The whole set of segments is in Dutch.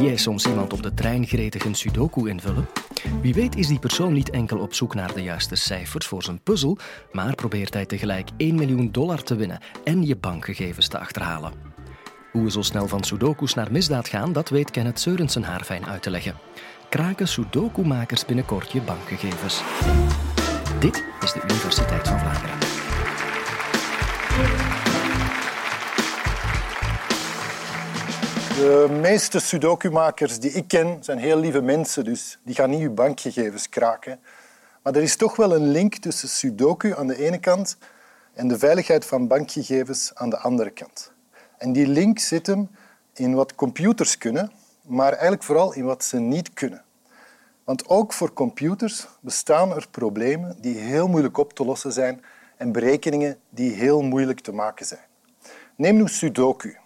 Zie jij soms iemand op de trein gretig een sudoku invullen? Wie weet is die persoon niet enkel op zoek naar de juiste cijfers voor zijn puzzel, maar probeert hij tegelijk 1 miljoen dollar te winnen en je bankgegevens te achterhalen. Hoe we zo snel van sudokus naar misdaad gaan, dat weet Kenneth Seurensen haar fijn uit te leggen. Kraken sudoku-makers binnenkort je bankgegevens. Dit is de Universiteit van Vlaanderen. De meeste sudoku-makers die ik ken zijn heel lieve mensen, dus die gaan niet uw bankgegevens kraken. Maar er is toch wel een link tussen sudoku aan de ene kant en de veiligheid van bankgegevens aan de andere kant. En die link zit hem in wat computers kunnen, maar eigenlijk vooral in wat ze niet kunnen. Want ook voor computers bestaan er problemen die heel moeilijk op te lossen zijn en berekeningen die heel moeilijk te maken zijn. Neem nu Sudoku.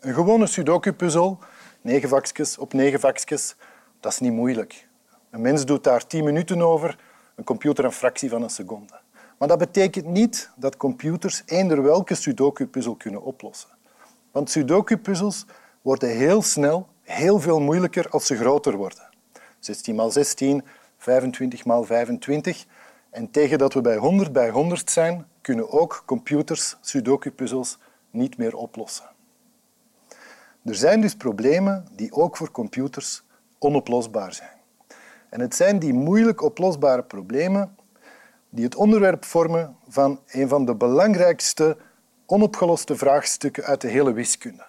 Een gewone Sudoku-puzzel, negen vakjes op negen vakjes, dat is niet moeilijk. Een mens doet daar tien minuten over, een computer een fractie van een seconde. Maar dat betekent niet dat computers eender welke Sudoku-puzzel kunnen oplossen. Want Sudoku-puzzels worden heel snel heel veel moeilijker als ze groter worden. 16 x 16, 25 x 25. En tegen dat we bij 100 bij 100 zijn, kunnen ook computers Sudoku-puzzels niet meer oplossen. Er zijn dus problemen die ook voor computers onoplosbaar zijn. En het zijn die moeilijk oplosbare problemen die het onderwerp vormen van een van de belangrijkste onopgeloste vraagstukken uit de hele wiskunde.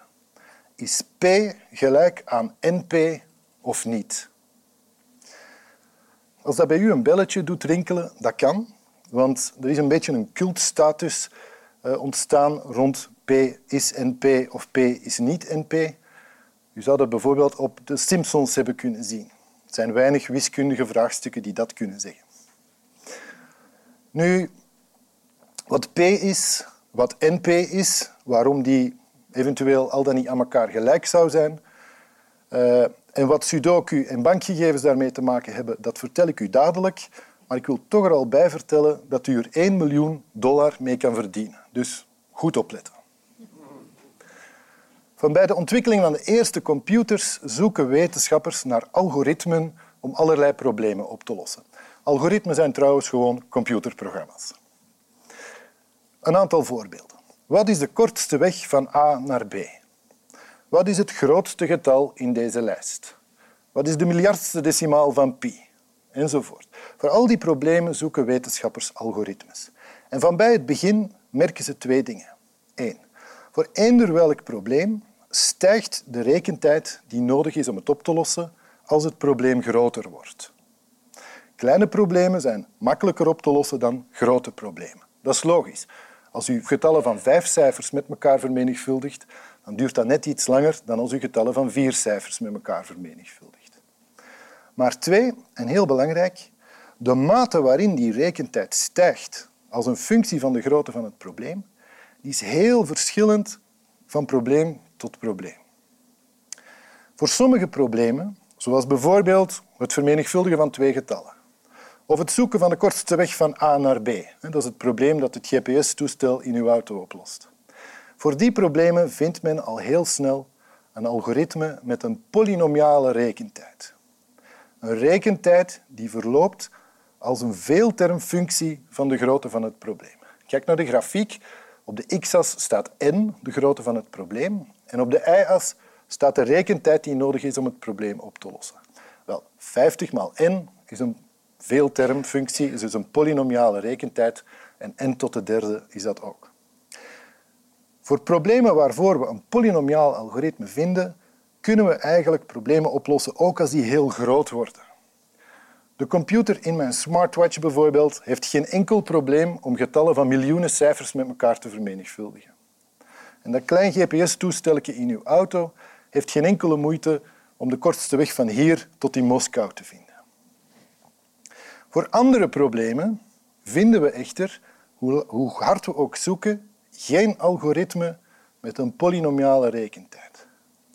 Is P gelijk aan NP of niet? Als dat bij u een belletje doet rinkelen, dat kan, want er is een beetje een cultstatus uh, ontstaan rond P is NP of P is niet NP. U zou dat bijvoorbeeld op de Simpsons hebben kunnen zien. Het zijn weinig wiskundige vraagstukken die dat kunnen zeggen. Nu, wat P is, wat NP is, waarom die eventueel al dan niet aan elkaar gelijk zou zijn, uh, en wat Sudoku en bankgegevens daarmee te maken hebben, dat vertel ik u dadelijk. Maar ik wil toch er al bij vertellen dat u er 1 miljoen dollar mee kan verdienen. Dus goed opletten. Van bij de ontwikkeling van de eerste computers zoeken wetenschappers naar algoritmen om allerlei problemen op te lossen. Algoritmen zijn trouwens gewoon computerprogramma's. Een aantal voorbeelden. Wat is de kortste weg van A naar B? Wat is het grootste getal in deze lijst? Wat is de miljardste decimaal van pi? Enzovoort. Voor al die problemen zoeken wetenschappers algoritmes. En van bij het begin merken ze twee dingen. Eén, voor eender welk probleem stijgt de rekentijd die nodig is om het op te lossen als het probleem groter wordt. Kleine problemen zijn makkelijker op te lossen dan grote problemen. Dat is logisch. Als u getallen van vijf cijfers met elkaar vermenigvuldigt, dan duurt dat net iets langer dan als u getallen van vier cijfers met elkaar vermenigvuldigt. Maar twee, en heel belangrijk, de mate waarin die rekentijd stijgt als een functie van de grootte van het probleem, die is heel verschillend van probleem tot probleem. Voor sommige problemen, zoals bijvoorbeeld het vermenigvuldigen van twee getallen, of het zoeken van de kortste weg van A naar B, dat is het probleem dat het GPS-toestel in uw auto oplost. Voor die problemen vindt men al heel snel een algoritme met een polynomiale rekentijd. Een rekentijd die verloopt als een veeltermfunctie van de grootte van het probleem. Kijk naar de grafiek. Op de x-as staat n, de grootte van het probleem, en op de y-as staat de rekentijd die nodig is om het probleem op te lossen. Wel, 50 maal n is een veeltermfunctie, is dus een polynomiale rekentijd, en n tot de derde is dat ook. Voor problemen waarvoor we een polynomiaal algoritme vinden, kunnen we eigenlijk problemen oplossen, ook als die heel groot worden. De computer in mijn smartwatch bijvoorbeeld heeft geen enkel probleem om getallen van miljoenen cijfers met elkaar te vermenigvuldigen. En dat klein GPS-toestelje in uw auto heeft geen enkele moeite om de kortste weg van hier tot in Moskou te vinden. Voor andere problemen vinden we echter, hoe hard we ook zoeken, geen algoritme met een polynomiale rekentijd.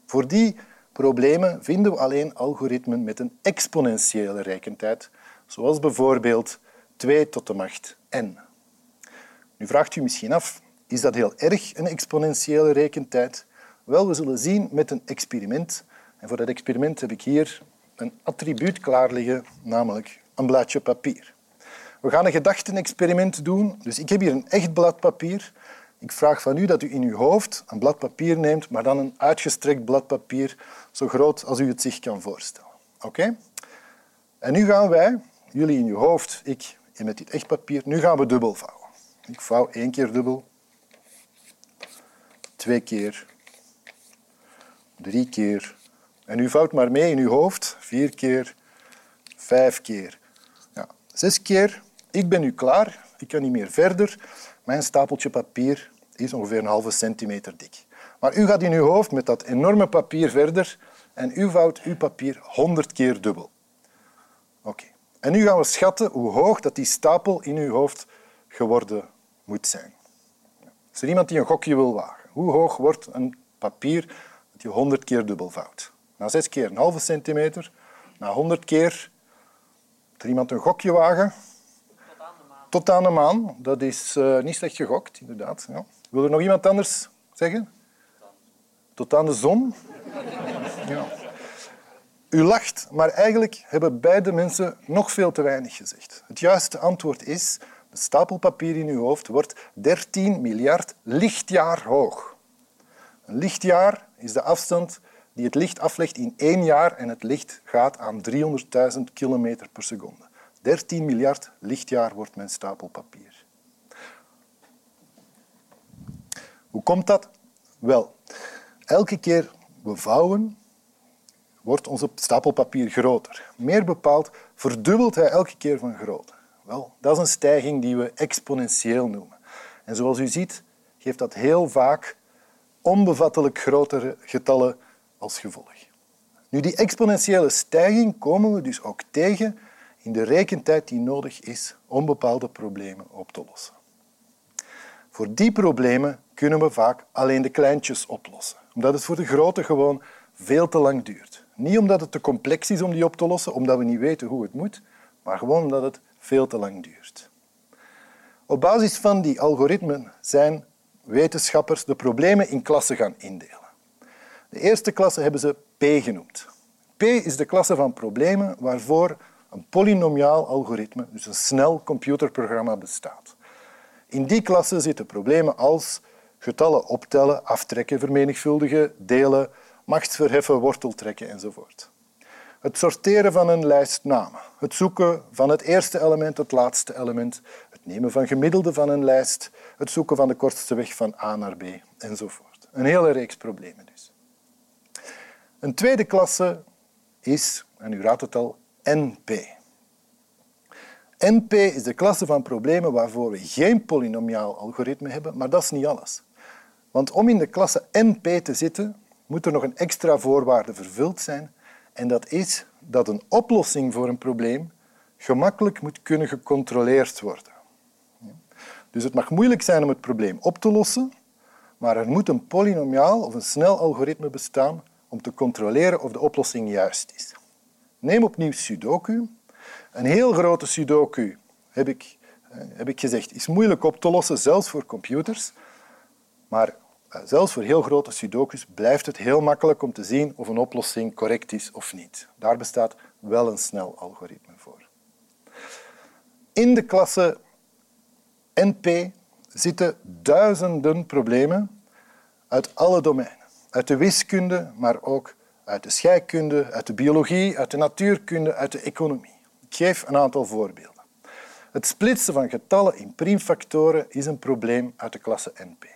Voor die problemen vinden we alleen algoritmen met een exponentiële rekentijd, zoals bijvoorbeeld 2 tot de macht n. Nu vraagt u misschien af, is dat heel erg, een exponentiële rekentijd? Wel, we zullen zien met een experiment En voor dat experiment heb ik hier een attribuut klaar liggen, namelijk een blaadje papier. We gaan een gedachtenexperiment doen. Dus ik heb hier een echt blad papier. Ik vraag van u dat u in uw hoofd een blad papier neemt, maar dan een uitgestrekt blad papier, zo groot als u het zich kan voorstellen. Oké? En nu gaan wij, jullie in uw hoofd, ik met dit echt papier, nu gaan we dubbel vouwen. Ik vouw één keer dubbel, twee keer, drie keer. En u vouwt maar mee in uw hoofd, vier keer, vijf keer, ja, zes keer. Ik ben nu klaar, ik kan niet meer verder. Mijn stapeltje papier is ongeveer een halve centimeter dik. Maar u gaat in uw hoofd met dat enorme papier verder en u vouwt uw papier honderd keer dubbel. Oké. En nu gaan we schatten hoe hoog dat die stapel in uw hoofd geworden moet zijn. Is er iemand die een gokje wil wagen? Hoe hoog wordt een papier dat je honderd keer dubbel vouwt? Na zes keer een halve centimeter, na honderd keer. Er iemand een gokje wagen? Tot aan de maan. Dat is uh, niet slecht gegokt, inderdaad. Ja. Wil er nog iemand anders zeggen? Tot aan de zon. Ja. U lacht, maar eigenlijk hebben beide mensen nog veel te weinig gezegd. Het juiste antwoord is de stapel papier in uw hoofd wordt 13 miljard lichtjaar hoog. Een lichtjaar is de afstand die het licht aflegt in één jaar en het licht gaat aan 300.000 kilometer per seconde. 13 miljard lichtjaar wordt mijn stapel papier. Hoe komt dat? Wel, elke keer we vouwen, wordt onze stapel papier groter. Meer bepaald verdubbelt hij elke keer van grootte. Wel, dat is een stijging die we exponentieel noemen. En zoals u ziet, geeft dat heel vaak onbevattelijk grotere getallen als gevolg. Nu, die exponentiële stijging komen we dus ook tegen in de rekentijd die nodig is om bepaalde problemen op te lossen. Voor die problemen kunnen we vaak alleen de kleintjes oplossen, omdat het voor de grote gewoon veel te lang duurt. Niet omdat het te complex is om die op te lossen, omdat we niet weten hoe het moet, maar gewoon omdat het veel te lang duurt. Op basis van die algoritmen zijn wetenschappers de problemen in klassen gaan indelen. De eerste klasse hebben ze P genoemd. P is de klasse van problemen waarvoor een polynomiaal algoritme, dus een snel computerprogramma, bestaat. In die klasse zitten problemen als getallen optellen, aftrekken, vermenigvuldigen, delen, machtsverheffen, worteltrekken enzovoort. Het sorteren van een lijst namen, het zoeken van het eerste element, het laatste element, het nemen van gemiddelden van een lijst, het zoeken van de kortste weg van A naar B enzovoort. Een hele reeks problemen dus. Een tweede klasse is, en u raadt het al, NP. NP is de klasse van problemen waarvoor we geen polynomiaal algoritme hebben, maar dat is niet alles. Want om in de klasse NP te zitten, moet er nog een extra voorwaarde vervuld zijn en dat is dat een oplossing voor een probleem gemakkelijk moet kunnen gecontroleerd worden. Dus het mag moeilijk zijn om het probleem op te lossen, maar er moet een polynomiaal of een snel algoritme bestaan om te controleren of de oplossing juist is. Neem opnieuw Sudoku. Een heel grote Sudoku, heb ik, eh, heb ik gezegd, is moeilijk op te lossen, zelfs voor computers. Maar zelfs voor heel grote sudokus blijft het heel makkelijk om te zien of een oplossing correct is of niet. Daar bestaat wel een snel algoritme voor. In de klasse NP zitten duizenden problemen uit alle domeinen. Uit de wiskunde, maar ook uit de scheikunde, uit de biologie, uit de natuurkunde, uit de economie. Ik geef een aantal voorbeelden. Het splitsen van getallen in priemfactoren is een probleem uit de klasse NP.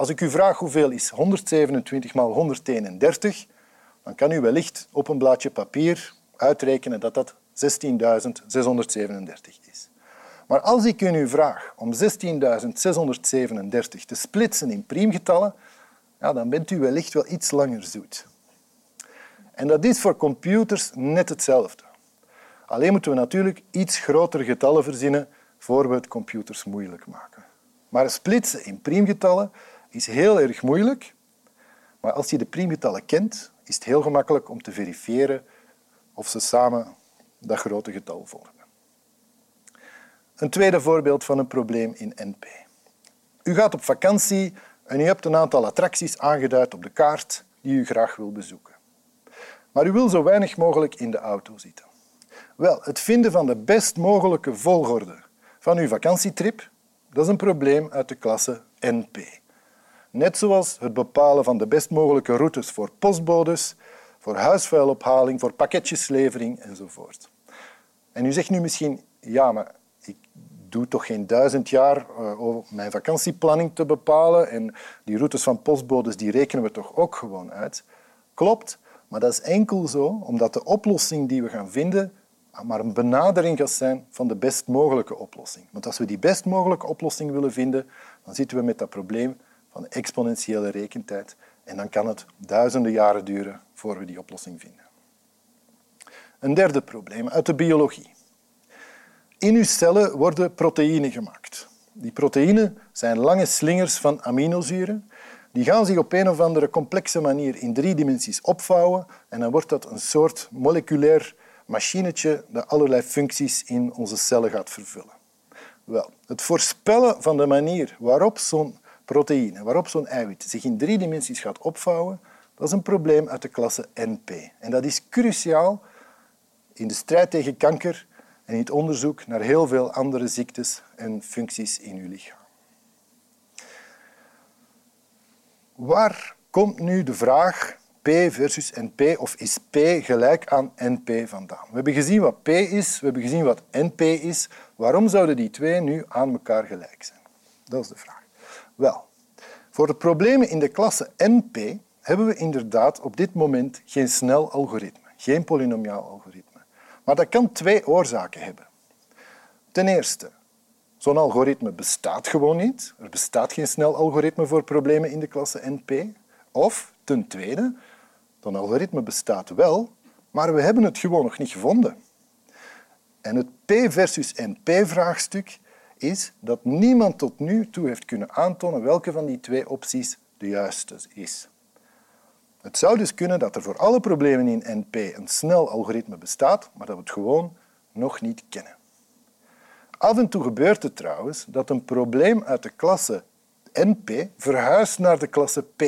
Als ik u vraag hoeveel is 127 maal 131, dan kan u wellicht op een blaadje papier uitrekenen dat dat 16.637 is. Maar als ik u nu vraag om 16.637 te splitsen in priemgetallen, ja, dan bent u wellicht wel iets langer zoet. En dat is voor computers net hetzelfde. Alleen moeten we natuurlijk iets grotere getallen verzinnen voor we het computers moeilijk maken. Maar splitsen in priemgetallen is heel erg moeilijk, maar als je de priemgetallen kent, is het heel gemakkelijk om te verifiëren of ze samen dat grote getal vormen. Een tweede voorbeeld van een probleem in NP. U gaat op vakantie en u hebt een aantal attracties aangeduid op de kaart die u graag wil bezoeken. Maar u wil zo weinig mogelijk in de auto zitten. Wel, het vinden van de best mogelijke volgorde van uw vakantietrip, dat is een probleem uit de klasse NP. Net zoals het bepalen van de best mogelijke routes voor postbodes, voor huisvuilophaling, voor pakketjeslevering enzovoort. En u zegt nu misschien, ja, maar ik doe toch geen duizend jaar uh, om mijn vakantieplanning te bepalen en die routes van postbodes die rekenen we toch ook gewoon uit. Klopt, maar dat is enkel zo omdat de oplossing die we gaan vinden maar een benadering gaat zijn van de best mogelijke oplossing. Want als we die best mogelijke oplossing willen vinden, dan zitten we met dat probleem van exponentiële rekentijd en dan kan het duizenden jaren duren voor we die oplossing vinden. Een derde probleem uit de biologie. In uw cellen worden proteïnen gemaakt. Die proteïnen zijn lange slingers van aminozuren. Die gaan zich op een of andere complexe manier in drie dimensies opvouwen en dan wordt dat een soort moleculair machinetje dat allerlei functies in onze cellen gaat vervullen. Wel, het voorspellen van de manier waarop zo'n proteïne, waarop zo'n eiwit zich in drie dimensies gaat opvouwen, dat is een probleem uit de klasse NP. En dat is cruciaal in de strijd tegen kanker en in het onderzoek naar heel veel andere ziektes en functies in uw lichaam. Waar komt nu de vraag P versus NP of is P gelijk aan NP vandaan? We hebben gezien wat P is, we hebben gezien wat NP is. Waarom zouden die twee nu aan elkaar gelijk zijn? Dat is de vraag. Wel, voor de problemen in de klasse NP hebben we inderdaad op dit moment geen snel algoritme, geen polynomiaal algoritme. Maar dat kan twee oorzaken hebben. Ten eerste, zo'n algoritme bestaat gewoon niet. Er bestaat geen snel algoritme voor problemen in de klasse NP. Of ten tweede, zo'n algoritme bestaat wel, maar we hebben het gewoon nog niet gevonden. En het P versus NP-vraagstuk is dat niemand tot nu toe heeft kunnen aantonen welke van die twee opties de juiste is. Het zou dus kunnen dat er voor alle problemen in NP een snel algoritme bestaat, maar dat we het gewoon nog niet kennen. Af en toe gebeurt het trouwens dat een probleem uit de klasse NP verhuist naar de klasse P.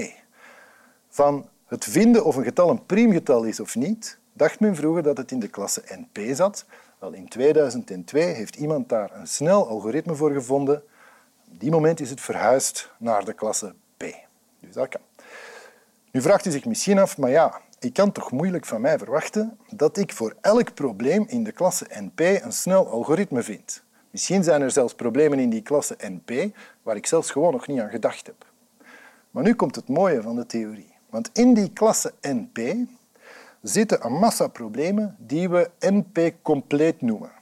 Van het vinden of een getal een priemgetal is of niet, dacht men vroeger dat het in de klasse NP zat. Wel, in 2002 heeft iemand daar een snel algoritme voor gevonden. Op die moment is het verhuisd naar de klasse P. Dus dat kan. Nu vraagt u zich misschien af, maar ja, ik kan toch moeilijk van mij verwachten dat ik voor elk probleem in de klasse NP een snel algoritme vind. Misschien zijn er zelfs problemen in die klasse NP waar ik zelfs gewoon nog niet aan gedacht heb. Maar nu komt het mooie van de theorie. Want in die klasse NP zitten een massa problemen die we NP-compleet noemen.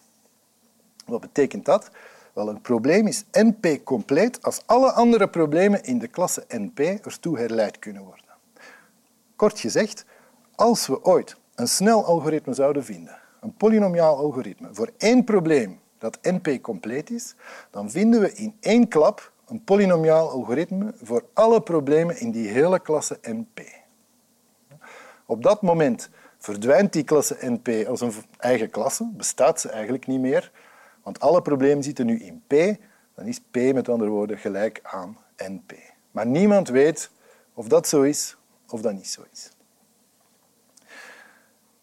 Wat betekent dat? Wel, een probleem is NP-compleet als alle andere problemen in de klasse NP ertoe herleid kunnen worden. Kort gezegd, als we ooit een snel algoritme zouden vinden, een polynomiaal algoritme, voor één probleem dat NP-compleet is, dan vinden we in één klap een polynomiaal algoritme voor alle problemen in die hele klasse NP. Op dat moment verdwijnt die klasse NP als een eigen klasse, bestaat ze eigenlijk niet meer, want alle problemen zitten nu in P, dan is P met andere woorden gelijk aan NP. Maar niemand weet of dat zo is of dat niet zo is.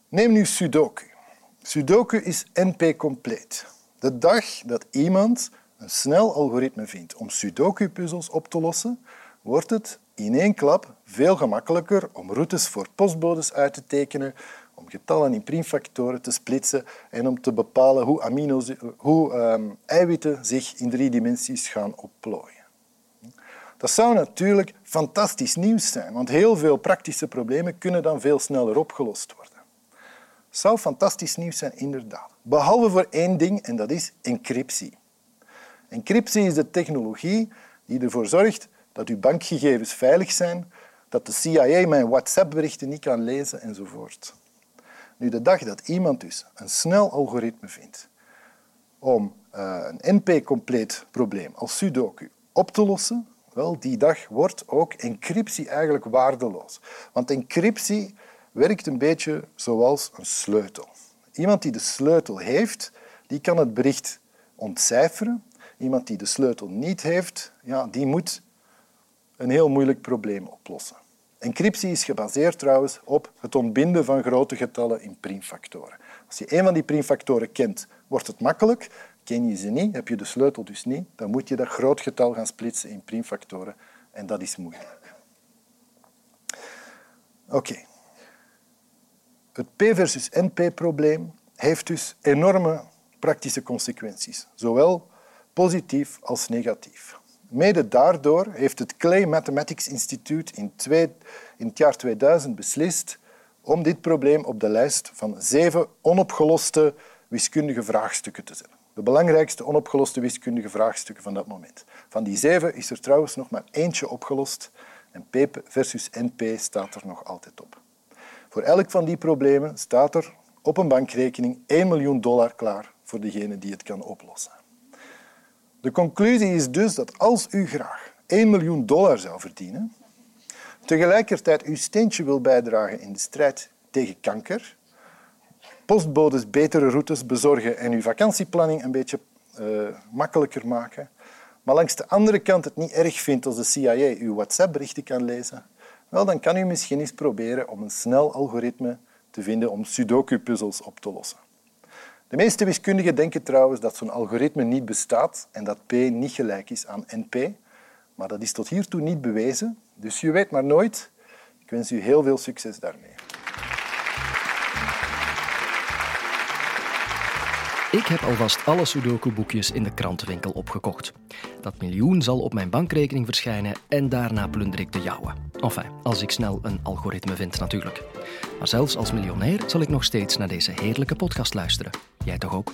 Neem nu Sudoku. Sudoku is NP-compleet. De dag dat iemand een snel algoritme vindt om Sudoku-puzzels op te lossen, wordt het in één klap veel gemakkelijker om routes voor postbodes uit te tekenen, om getallen in priemfactoren te splitsen en om te bepalen hoe, amino's, hoe um, eiwitten zich in drie dimensies gaan opplooien. Dat zou natuurlijk fantastisch nieuws zijn, want heel veel praktische problemen kunnen dan veel sneller opgelost worden. Dat zou fantastisch nieuws zijn, inderdaad. Behalve voor één ding, en dat is encryptie. Encryptie is de technologie die ervoor zorgt dat uw bankgegevens veilig zijn, dat de CIA mijn WhatsApp-berichten niet kan lezen enzovoort. Nu, de dag dat iemand dus een snel algoritme vindt om uh, een NP-compleet probleem als Sudoku op te lossen, wel, die dag wordt ook encryptie eigenlijk waardeloos. Want encryptie werkt een beetje zoals een sleutel. Iemand die de sleutel heeft, die kan het bericht ontcijferen. Iemand die de sleutel niet heeft, ja, die moet een heel moeilijk probleem oplossen. Encryptie is gebaseerd trouwens op het ontbinden van grote getallen in primfactoren. Als je een van die primfactoren kent, wordt het makkelijk. Ken je ze niet, heb je de sleutel dus niet, dan moet je dat groot getal gaan splitsen in primfactoren en dat is moeilijk. Oké. Het P versus NP-probleem heeft dus enorme praktische consequenties, zowel positief als negatief. Mede daardoor heeft het Clay Mathematics Institute in, in het jaar 2000 beslist om dit probleem op de lijst van zeven onopgeloste wiskundige vraagstukken te zetten. De belangrijkste onopgeloste wiskundige vraagstukken van dat moment. Van die zeven is er trouwens nog maar eentje opgelost en P versus NP staat er nog altijd op. Voor elk van die problemen staat er op een bankrekening 1 miljoen dollar klaar voor degene die het kan oplossen. De conclusie is dus dat als u graag 1 miljoen dollar zou verdienen, tegelijkertijd uw steentje wil bijdragen in de strijd tegen kanker, postbodes betere routes bezorgen en uw vakantieplanning een beetje uh, makkelijker maken, maar langs de andere kant het niet erg vindt als de CIA uw WhatsApp-berichten kan lezen, wel, dan kan u misschien eens proberen om een snel algoritme te vinden om sudoku-puzzels op te lossen. De meeste wiskundigen denken trouwens dat zo'n algoritme niet bestaat en dat P niet gelijk is aan NP, maar dat is tot hiertoe niet bewezen, dus je weet maar nooit. Ik wens u heel veel succes daarmee. Ik heb alvast alle Sudoku-boekjes in de krantenwinkel opgekocht. Dat miljoen zal op mijn bankrekening verschijnen en daarna plunder ik de jouwe. Enfin, als ik snel een algoritme vind natuurlijk. Maar zelfs als miljonair zal ik nog steeds naar deze heerlijke podcast luisteren. Jij toch ook?